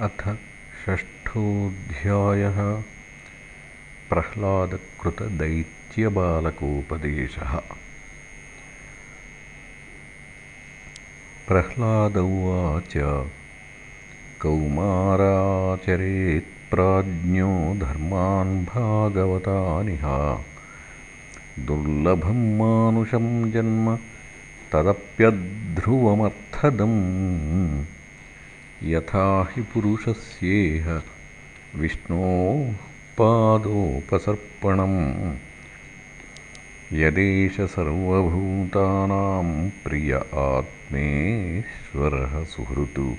अथ षष्ठोऽध्यायः प्रह्लादकृतदैत्यबालकोपदेशः। प्रह्लाद उवाच कौमाराचरेत्प्राज्ञो धर्मान् भागवतानिह। दुर्लभं मानुषं जन्म तदप्यध्रुवमर्थदम् यथा हि पुरुषस्येह विष्णोः पादोपसर्पणम् यदेष सर्वभूतानां प्रिय आत्मेश्वरः सुहृतु।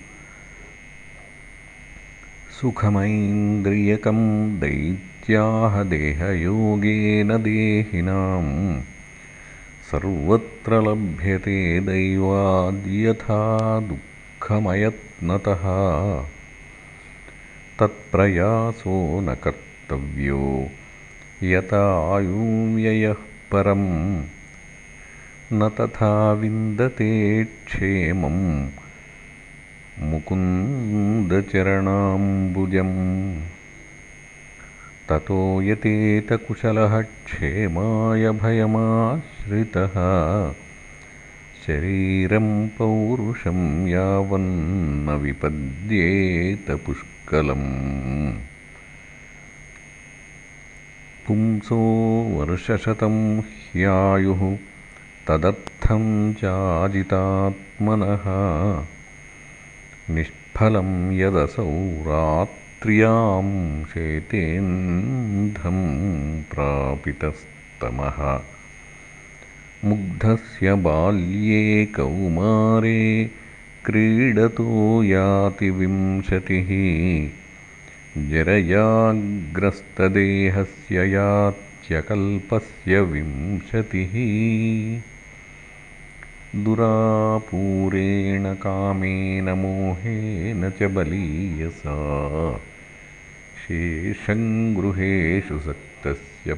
सुखमैन्द्रियकं दैत्याह देहयोगेन देहिनां सर्वत्र लभ्यते दैवाद्यथा दुःखमयत्नतः तत्प्रयासो न कर्तव्यो। यतायुव्ययः परम् न तथा विन्दते क्षेमम् मुकुन्दचरणाम्बुजम्। ततो यतेतकुशलः क्षेमाय भयमाश्रितः शरीरं पौरुषं यावन्न विपद्येत पुष्कलम्। पुंसो वर्षशतं ह्यायुः तदर्थं चाजितात्मनः। निष्फलं यदसौ रात्र्यां शेतेन्धं प्रापितस्तमः मुग्धस्य बाल्ये कौमारे क्रीडतो याति विंशतिः जरयाग्रस्तदेहस्य यात्यकल्पस्य विंशतिः। दुरापूरेण कामेन मोहेन च बलीयसा शेषं गृहेषु सक्तस्य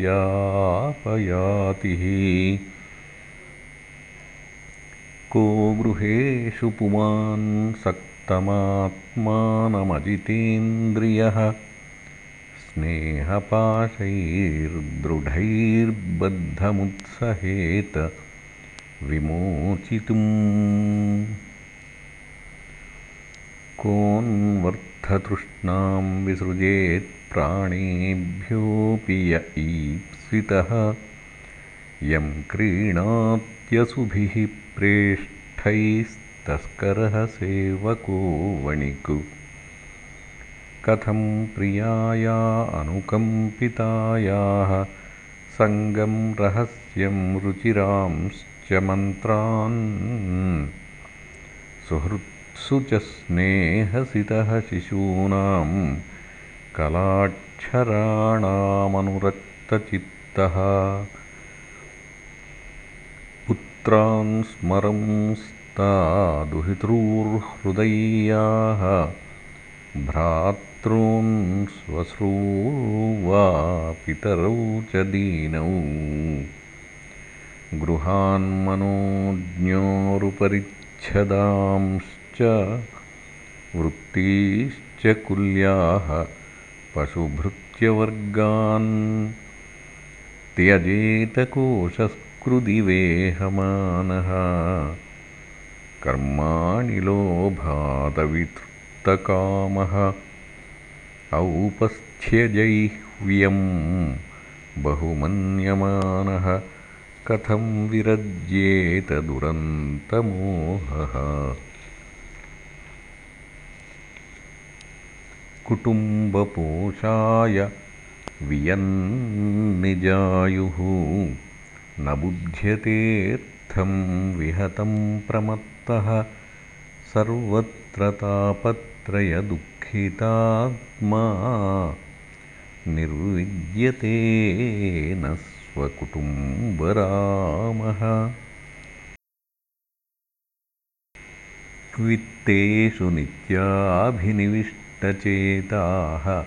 प्रमत्तस्यापयातिः को गृहेषु पुमान् सक्तमात्मानमजितेन्द्रियः स्नेहपाशैर्दृढैर्बद्धमुत्सहेत विमोचितुम्। कोन्वर्थतृष्णां विसृजेत्प्राणेभ्योऽपि य ईप्सितः। यं क्रीणात्यसुभिः प्रेष्ठैस्तस्करः सेवको वणिकु। कथं प्रियाया अनुकम्पितायाः सङ्गं रहस्यं रुचिरांश्च मन्त्रान्। सुहृत्सु च स्नेहसितः शिशूनां कलाक्षराणामनुरक्तचित्तः। पुत्रान् स्मरंस्तादुहितॄर्हृदय्याः भ्रातॄन् स्वश्रू वा पितरौ च दीनौ। गृहान्मनोज्ञोरुपरिच्छदांश्च वृत्तीश्च कुल्याः पशुभृत्यवर्गान् त्यजेतकोशस् कृदिवेहमानः कर्माणि लोभादवितृप्तकामः। औपस्थ्यजैह्व्यं बहुमन्यमानः। कथं विरज्येतदुरन्तमोहः कुटुम्बपोषाय वियन्निजायुः। न बुध्यतेऽर्थं विहतं प्रमत्तः। सर्वत्र तापत्रयदुःखितात्मा निर्विद्यते न स्वकुटुम्बरामः। वित्तेषु नित्याभिनिविष्टचेताः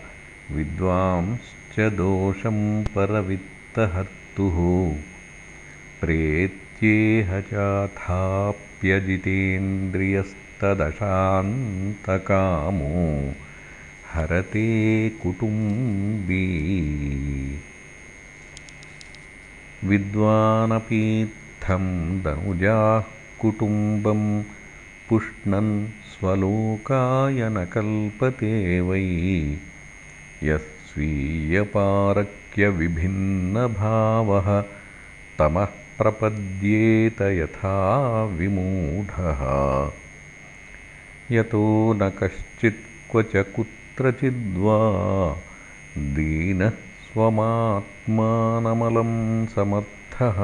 विद्वांश्च दोषं परवित्तहर्तुः प्रेत्येह चाथाप्येताः तदप्यजितेन्द्रियस्तदशान्तकामो हरते कुटुम्बी। विद्वानपीत्थं दनुजाः कुटुम्बं पुष्णन् स्वलोकाय न कल्पते वै। तमः प्रपद्येत यथा विमूढः। यतो न कश्चित् क्व च कुत्रचिद्वा दीनः स्वमात्मानमलं समर्थः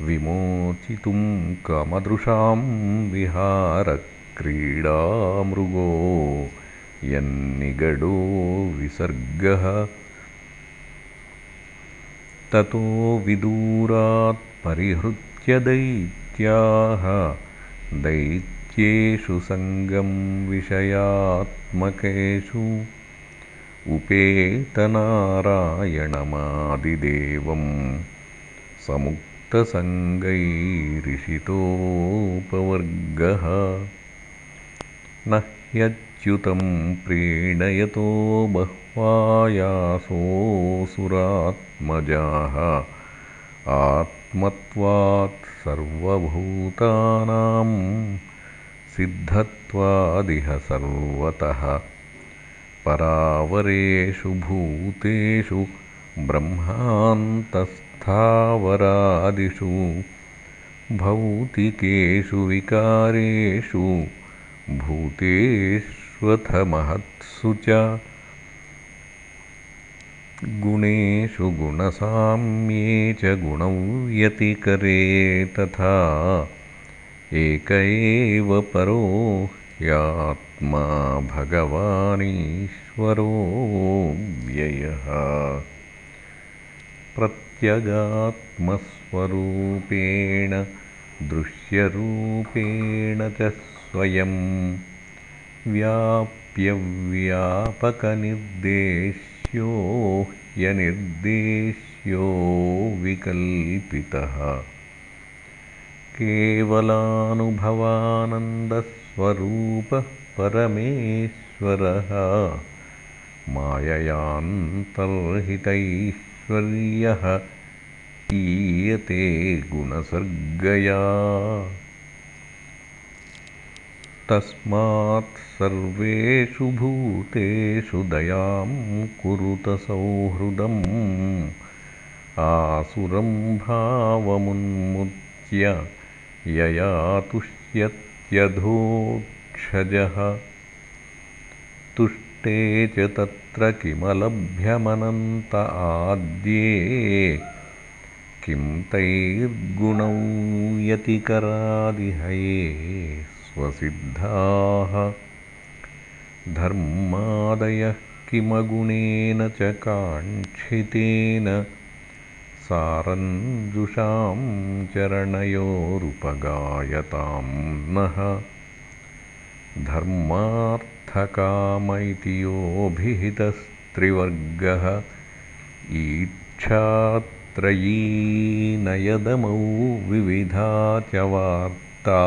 विमोचितुं कमदृशां विहारक्रीडामृगो यन्निगडो विसर्गः। ततो विदूरात् परिहृत्य दैत्याः दैत्येषु सङ्गं विषयात्मकेषु। उपेतनारायणमादिदेवं समुक्तसङ्गैरिषितोपवर्गः न ह्यच्युतं प्रीणयतो बह्वायासोऽसुरात्मजाः आत्मत्वात् सर्वभूतानां सिद्धत्वादिह सर्वतः। परावरेषु भूतेषु ब्रह्मान्तस्थावरादिषु भौतिकेषु विकारेषु भूतेष्वथ महत्सु च गुणेषु गुणसाम्ये च गुणव्यतिकरे तथा एक एव परो ह्यात्मा भगवानीश्वरो व्ययः प्रत्यगात्मस्वरूपेण दृश्यरूपेण च स्वयं व्याप्यव्यापकनिर्देश्यो ह्यनिर्देश्यो विकल्पितः। केवलानुभवानन्दस्वरूपः परमेश्वरः माययान्तर्हितैश्वर्यः ईयते गुणसर्गया। तस्मात् सर्वेषु भूतेषु दयां कुरुतसौहृदम् आसुरं भावमुन्मुच्य यया तुष्यत्यधोक्षजः तुष्टे च तत्र किमलभ्यमनन्त आद्ये। किं तैर्गुणौ यतिकरादिहये स्वसिद्धाः। धर्मादयः किमगुणेन च काङ्क्षितेन। सारञ्जुषां चरणयोरुपगायतां नः धर्मार्थकाम इति योऽभिहितस्त्रिवर्गः ईक्षात्रयी नयदमौ विविधा च वार्ता।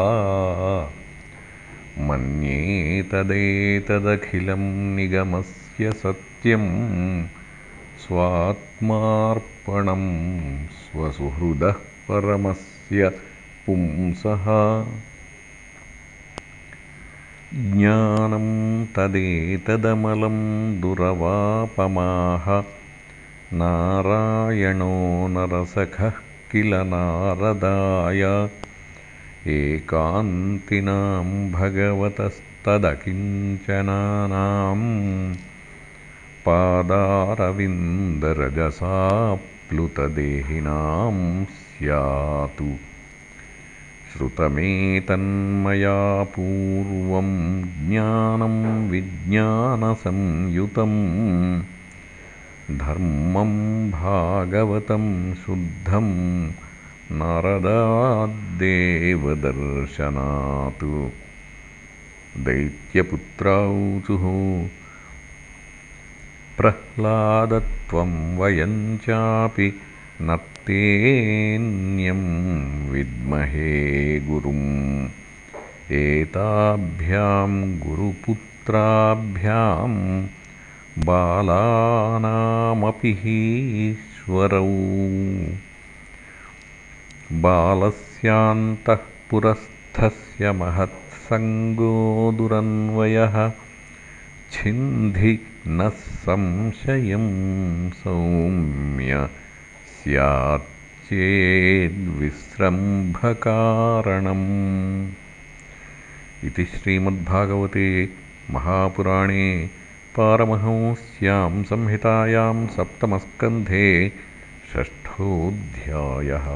मन्येतदेतदखिलं निगमस्य सत्यं स्वात्मार्पणं स्वसुहृदः परमस्य पुंसः ज्ञानं तदेतदमलं दुरवापमाह। नारायणो नरसखः किल नारदाय। एकान्तिनां भगवतस्तदकिञ्चनानां पादारविन्दरजसाप्लुतदेहिनां स्यातु श्रुतमेतन्मया पूर्वं ज्ञानं विज्ञानसंयुतं धर्मं भागवतं शुद्धं नारदाद्देवदर्शनात्। दैत्यपुत्राऊचुः प्रह्लादत्वं वयं चापि न तेऽन्यं विद्महे गुरुम्। एताभ्यां गुरुपुत्राभ्यां बालानामपि हीश्वरौ बालस्यान्तःपुरस्थस्य महत्सङ्गो दुरन्वयः छिन्धि नः संशयं सौम्य स्याच्चेद्विस्रम्भकारणम् इति श्रीमद्भागवते महापुराणे पारमहंस्यां संहितायां सप्तमस्कन्धे षष्ठोऽध्यायः